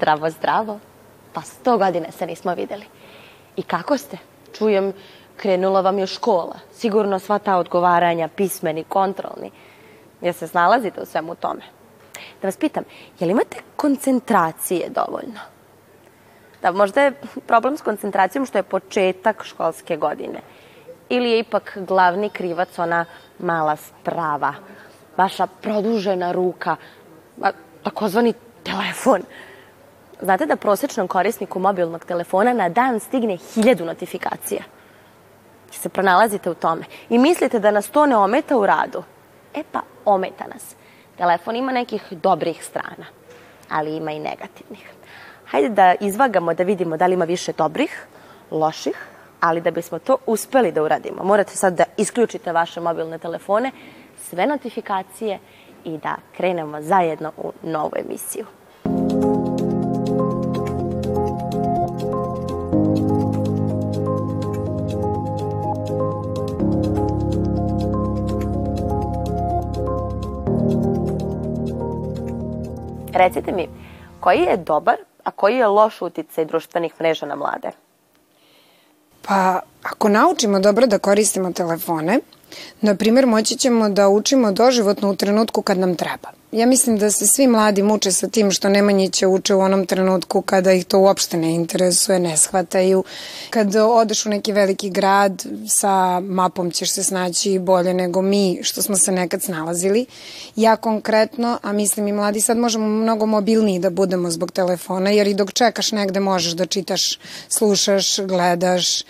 Zdravo, zdravo. Pa sto godine se nismo videli. I kako ste? Čujem, krenula vam je škola. Sigurno sva ta odgovaranja, pismeni, kontrolni. Jel se snalazite u svemu tome? Da vas pitam, jel imate koncentracije dovoljno? Da, možda je problem s koncentracijom što je početak školske godine. Ili je ipak glavni krivac ona mala sprava, vaša produžena ruka, takozvani telefon. Znate da prosječnom korisniku mobilnog telefona na dan stigne hiljadu notifikacija. Se pronalazite u tome i mislite da nas to ne ometa u radu. E pa, ometa nas. Telefon ima nekih dobrih strana, ali ima i negativnih. Hajde da izvagamo da vidimo da li ima više dobrih, loših, ali da bismo to uspeli da uradimo, morate sad da isključite vaše mobilne telefone, sve notifikacije i da krenemo zajedno u novu emisiju. Recite mi, koji je dobar, a koji je loš uticaj društvenih mreža na mlade? Pa, ako naučimo dobro da koristimo telefone, na primjer, moći ćemo da učimo doživotno u trenutku kad nam treba. Ja mislim da se svi mladi muče sa tim što Nemanjiće uče u onom trenutku kada ih to uopšte ne interesuje, ne shvataju. Kad odeš u neki veliki grad, sa mapom ćeš se snaći bolje nego mi što smo se nekad snalazili. Ja konkretno, a mislim i mladi, sad možemo mnogo mobilniji da budemo zbog telefona, jer i dok čekaš negde možeš da čitaš, slušaš, gledaš. E,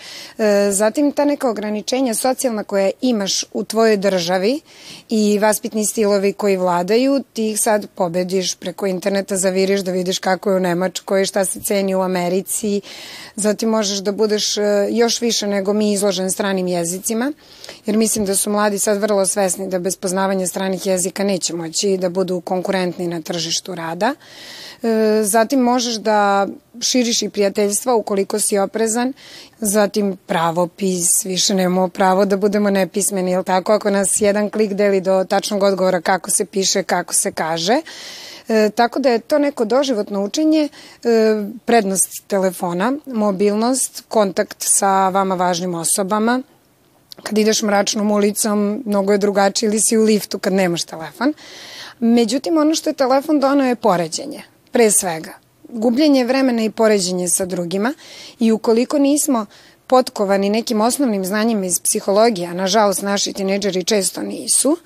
zatim ta neka ograničenja socijalna koja imaš u tvojoj državi i vaspitni stilovi koji vladaju, ti ih sad pobediš preko interneta, zaviriš da vidiš kako je u Nemačkoj, šta se ceni u Americi, zatim možeš da budeš e, još više nego mi izložen stranim jezicima, jer mislim da su mladi sad vrlo svesni da bez poznavanja stranih jezika neće moći da budu konkurentni na tržištu rada. E, Zatim možeš da širiš i prijateljstva ukoliko si oprezan, zatim pravopis, više nemamo pravo da budemo nepismeni, jel tako? Ako nas jedan klik deli do tačnog odgovora kako se piše, kako kaže. E, tako da je to neko doživotno učenje, e, prednost telefona, mobilnost, kontakt sa vama važnim osobama, kad ideš mračnom ulicom, mnogo je drugačije ili si u liftu kad nemaš telefon. Međutim, ono što je telefon donao je poređenje, pre svega. Gubljenje vremena i poređenje sa drugima i ukoliko nismo potkovani nekim osnovnim znanjima iz psihologije, a nažalost naši tineđeri često nisu,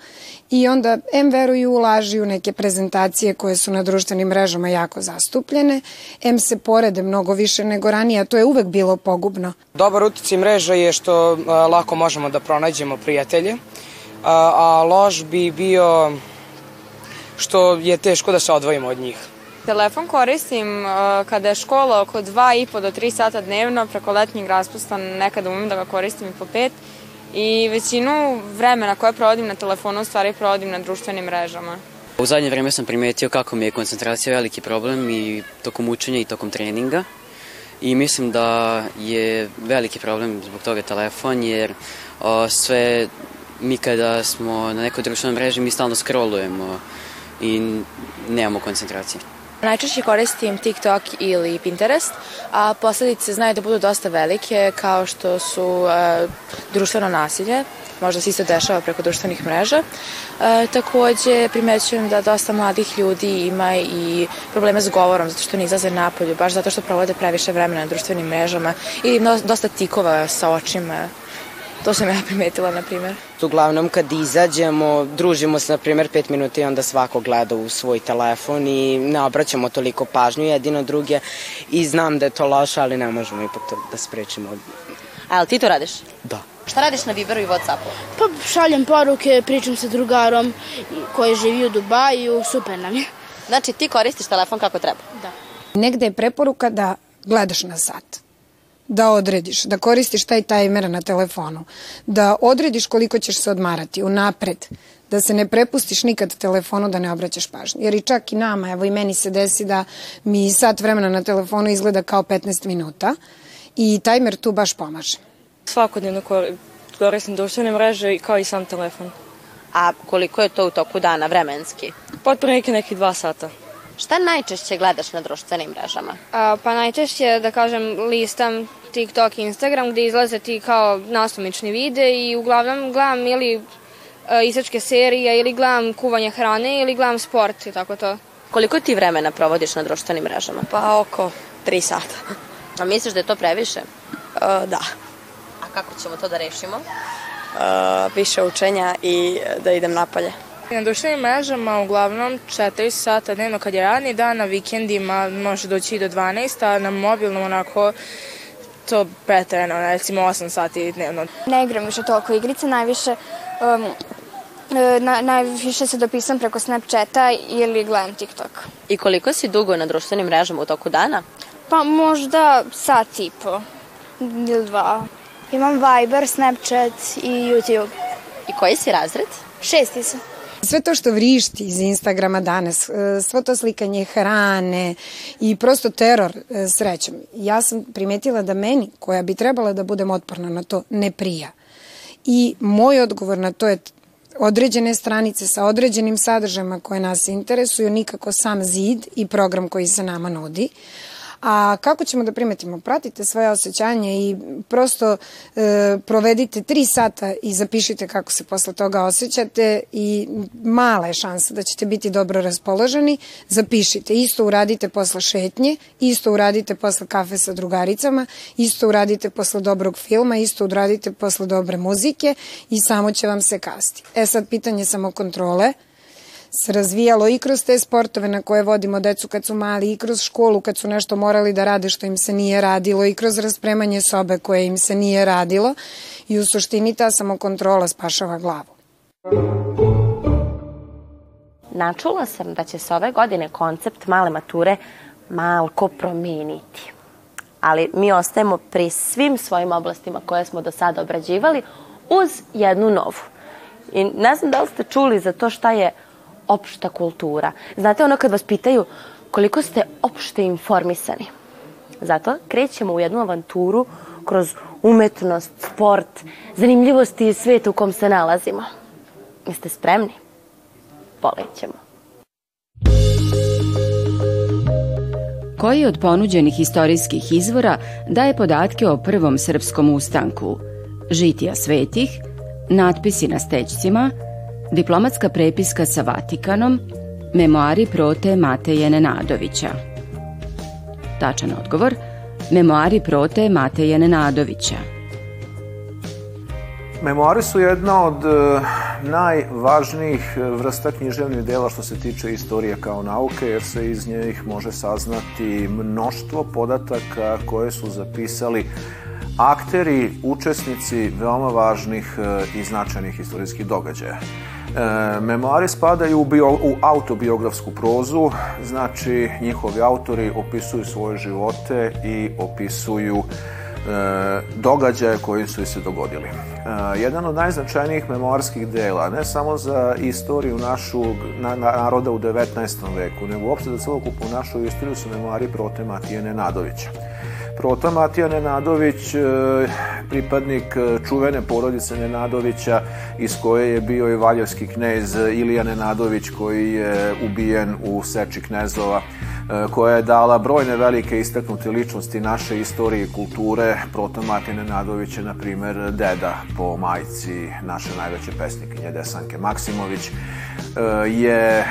i onda M veruju u laži u neke prezentacije koje su na društvenim mrežama jako zastupljene, M se porede mnogo više nego ranije, a to je uvek bilo pogubno. Dobar uticaj mreža je što a, lako možemo da pronađemo prijatelje, a, a loš bi bio što je teško da se odvojimo od njih. Telefon koristim uh, kada je škola oko 2,5 do 3 sata dnevno, preko letnjeg raspusta nekada umem da ga koristim i po 5 i većinu vremena koje provodim na telefonu u stvari provodim na društvenim mrežama. U zadnje vreme sam primetio kako mi je koncentracija veliki problem i tokom učenja i tokom treninga i mislim da je veliki problem zbog toga telefon jer o, sve mi kada smo na nekoj društvenoj mreži mi stalno scrollujemo i nemamo koncentracije. Najčešće koristim TikTok ili Pinterest, a posledice znaju da budu dosta velike, kao što su e, društveno nasilje, možda se isto dešava preko društvenih mreža. E, takođe, primećujem da dosta mladih ljudi ima i probleme s govorom, zato što ne izlaze napolju, baš zato što provode previše vremena na društvenim mrežama ili dosta tikova sa očima. To sam ja primetila, na primjer. Uglavnom kad izađemo, družimo se na primjer pet minuta i onda svako gleda u svoj telefon i ne obraćamo toliko pažnju jedino druge i znam da je to loše, ali ne možemo ipak to da sprečimo. A jel ti to radiš? Da. Šta radiš na Viberu i Whatsappu? Pa šaljem poruke, pričam sa drugarom koji živi u Dubaju, super nam je. Znači ti koristiš telefon kako treba? Da. Negde je preporuka da gledaš na sat da odrediš, da koristiš taj tajmer na telefonu, da odrediš koliko ćeš se odmarati unapred, da se ne prepustiš nikad telefonu da ne obraćaš pažnju. Jer i čak i nama, evo i meni se desi da mi sat vremena na telefonu izgleda kao 15 minuta i tajmer tu baš pomaže. Svakodnevno koristim društvene mreže kao i sam telefon. A koliko je to u toku dana vremenski? Potprilike nekih dva sata. Šta najčešće gledaš na društvenim mrežama? A, pa najčešće, da kažem, listam TikTok i Instagram gde izlaze ti kao naslomični vide i uglavnom gledam ili e, isačke serije ili gledam kuvanje hrane ili gledam sport i tako to. Koliko ti vremena provodiš na društvenim mrežama? Pa oko 3 sata. A misliš da je to previše? Uh, da. A kako ćemo to da rešimo? Uh, više učenja i da idem napolje. Na društvenim mrežama uglavnom 4 sata dnevno kad je radni dan, na vikendima može doći i do 12, a na mobilnom onako to pretreno, recimo 8 sati dnevno. Ne igram više toliko igrice, najviše um, na, najviše se dopisam preko Snapchata ili gledam TikTok. I koliko si dugo na društvenim mrežama u toku dana? Pa možda sat i po ili dva. Imam Viber, Snapchat i YouTube. I koji si razred? Šesti sam. Sve to što vrišti iz Instagrama danas, e, svo to slikanje hrane i prosto teror e, srećom. Ja sam primetila da meni, koja bi trebala da budem otporna na to, ne prija. I moj odgovor na to je određene stranice sa određenim sadržajima koje nas interesuju, nikako sam zid i program koji se nama nudi. A kako ćemo da primetimo? Pratite svoje osjećanje i prosto e, provedite tri sata i zapišite kako se posle toga osjećate i mala je šansa da ćete biti dobro raspoloženi. Zapišite. Isto uradite posle šetnje, isto uradite posle kafe sa drugaricama, isto uradite posle dobrog filma, isto uradite posle dobre muzike i samo će vam se kasti. E sad pitanje samo kontrole se razvijalo i kroz te sportove na koje vodimo decu kad su mali, i kroz školu kad su nešto morali da rade što im se nije radilo, i kroz raspremanje sobe koje im se nije radilo i u suštini ta samokontrola spašava glavu. Načula sam da će se ove godine koncept male mature malko promeniti. Ali mi ostajemo pri svim svojim oblastima koje smo do sada obrađivali uz jednu novu. I ne znam da li ste čuli za to šta je opšta kultura. Znate ono kad vas pitaju koliko ste opšte informisani. Zato krećemo u jednu avanturu kroz umetnost, sport, zanimljivosti i svet u kom se nalazimo. Jeste spremni? Polećemo. Koji od ponuđenih istorijskih izvora daje podatke o prvom srpskom ustanku? Žitija svetih, natpisi na stećcima, diplomatska prepiska sa Vatikanom, memoari prote Mateje Nenadovića. Tačan odgovor, memoari prote Mateje Nenadovića. Memoari su jedna od e, najvažnijih vrsta književnih dela što se tiče istorije kao nauke, jer se iz njih može saznati mnoštvo podataka koje su zapisali akteri, učesnici veoma važnih e, i značajnih istorijskih događaja. E, memoari spadaju u, bio, u autobiografsku prozu, znači njihovi autori opisuju svoje živote i opisuju e, događaje koji su se dogodili. E, jedan od najznačajnijih memoarskih dela, ne samo za istoriju našu na, naroda u 19. veku, nego uopšte za celokupnu našu istoriju su memoari prote Matije Nenadovića. Prota Matija Nenadović, e, pripadnik e, čuvene porodice Nenadovića, iz koje je bio i valjevski knez Ilija Nenadović, koji je ubijen u seči knezova e, koja je dala brojne velike istaknute ličnosti naše istorije i kulture. Prota Matija Nenadović je, na primer, deda po majci naše najveće pesnikinje Desanke Maksimović, je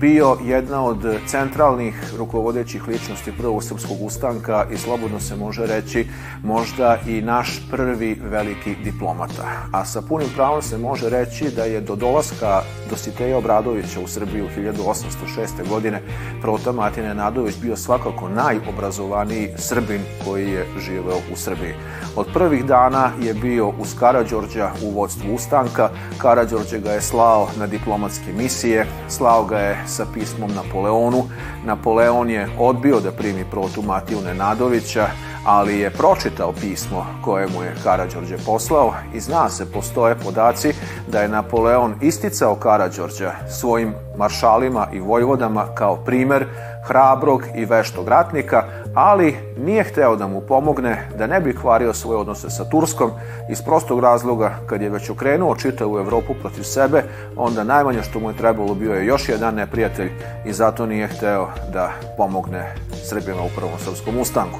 bio jedna od centralnih rukovodećih ličnosti prvog srpskog ustanka i slobodno se može reći možda i naš prvi veliki diplomata. A sa punim pravom se može reći da je do dolaska Dositeja Obradovića u Srbiju 1806. godine Prota Matine Nadović bio svakako najobrazovaniji Srbin koji je živeo u Srbiji. Od prvih dana je bio uz Karadžorđa u vodstvu ustanka. Karadžorđe ga je slao na diplomatske misije, slao ga je sa pismom Napoleonu. Napoleon je odbio da primi protu Matiju Nenadovića, ali je pročitao pismo koje mu je Karađorđe poslao i zna se, postoje podaci da je Napoleon isticao Karađorđa svojim maršalima i vojvodama kao primer hrabrog i veštog ratnika, ali nije hteo da mu pomogne da ne bi kvario svoje odnose sa Turskom iz prostog razloga kad je već okrenuo čitavu Evropu protiv sebe, onda najmanje što mu je trebalo bio je još jedan neprijatelj i zato nije hteo da pomogne Srbima u prvom srpskom ustanku.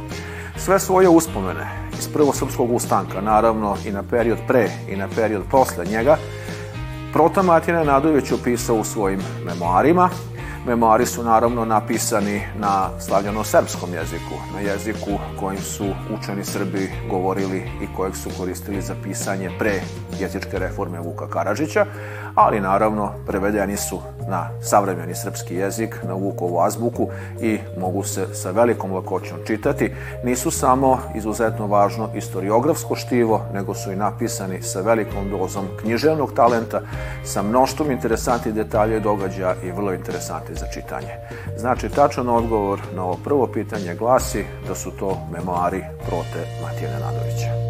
Sve svoje uspomene iz prvosrpskog ustanka, naravno i na period pre i na period posle njega, Prota Matija Nadović opisao u svojim memoarima, Memoari su naravno napisani na slavljano-srpskom jeziku, na jeziku kojim su učeni Srbi govorili i kojeg su koristili za pisanje pre jezičke reforme Vuka Karadžića, ali naravno prevedeni su na savremeni srpski jezik, na Vukovu azbuku i mogu se sa velikom lakoćom čitati. Nisu samo izuzetno važno istoriografsko štivo, nego su i napisani sa velikom dozom književnog talenta, sa mnoštvom interesantnih detalja i događaja i vrlo interesantnih za čitanje. Znači, tačan odgovor na ovo prvo pitanje glasi da su to memoari prote Matije Nenadovića.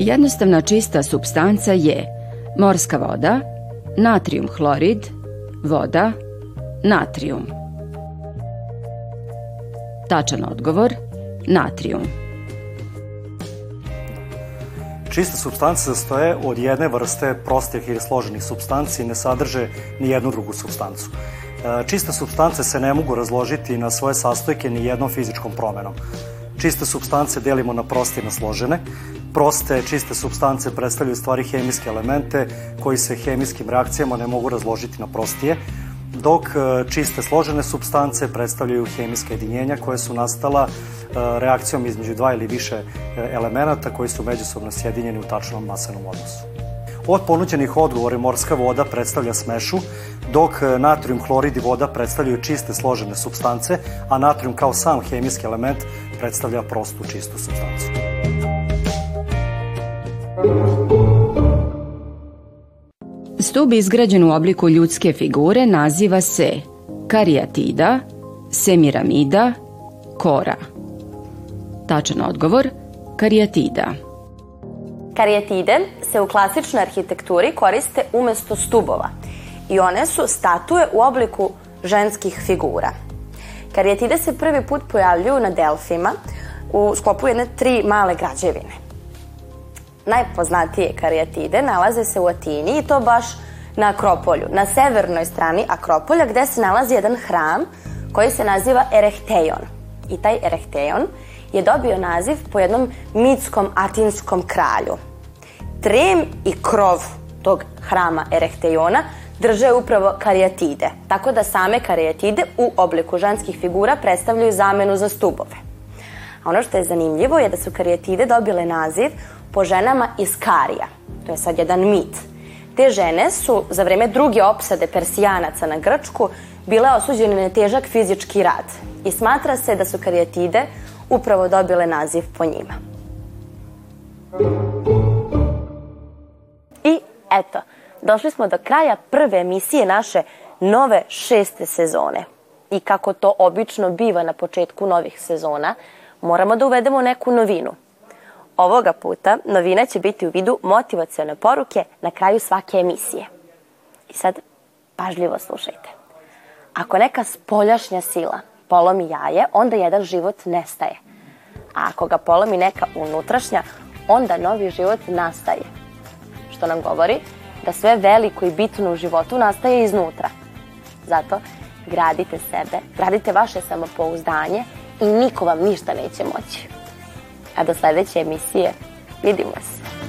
Jednostavna čista substanca je morska voda, natrium hlorid, voda, natrium. Tačan odgovor, natrium. Čiste substance sastoje od jedne vrste prostih ili složenih substanci i ne sadrže ni jednu drugu substancu. E, čiste substance se ne mogu razložiti na svoje sastojke ni jednom fizičkom promenom. Čiste substance delimo na proste i na složene. Proste, čiste substance predstavljaju stvari hemijske elemente koji se hemijskim reakcijama ne mogu razložiti na prostije, dok e, čiste složene substance predstavljaju hemijska jedinjenja koje su nastala e, reakcijom između dva ili više e, elemenata koji su međusobno sjedinjeni u tačnom masenom odnosu. Od ponuđenih odgovora morska voda predstavlja smešu, dok natrium hlorid i voda predstavljaju čiste složene substance, a natrium kao sam hemijski element predstavlja prostu čistu substancu. Stub izgrađen u obliku ljudske figure naziva se karijatida, semiramida, kora. Tačan odgovor, karijatida. Karijatide se u klasičnoj arhitekturi koriste umesto stubova i one su statue u obliku ženskih figura. Karijatide se prvi put pojavljuju na Delfima u sklopu jedne tri male građevine. Najpoznatije karijatide nalaze se u Atini i to baš na Akropolju, na severnoj strani Akropolja gde se nalazi jedan hram koji se naziva Erehteion. I taj Erehteion je dobio naziv po jednom mitskom atinskom kralju. Trem i krov tog hrama Erehteiona drže upravo karijatide, tako da same karijatide u obliku ženskih figura predstavljaju zamenu za stubove. Ono što je zanimljivo je da su karijatide dobile naziv po ženama iz Karija. To je sad jedan mit. Te žene su za vreme druge opsade Persijanaca na Grčku bile osuđene na težak fizički rad i smatra se da su karijatide upravo dobile naziv po njima. I eto, došli smo do kraja prve emisije naše nove šeste sezone. I kako to obično biva na početku novih sezona, moramo da uvedemo neku novinu. Ovoga puta novina će biti u vidu motivacione poruke na kraju svake emisije. I sad, pažljivo slušajte. Ako neka spoljašnja sila polomi jaje, onda jedan život nestaje. A ako ga polomi neka unutrašnja, onda novi život nastaje. Što nam govori da sve veliko i bitno u životu nastaje iznutra. Zato gradite sebe, gradite vaše samopouzdanje i niko vam ništa neće moći. A do sledeće emisije vidimo se.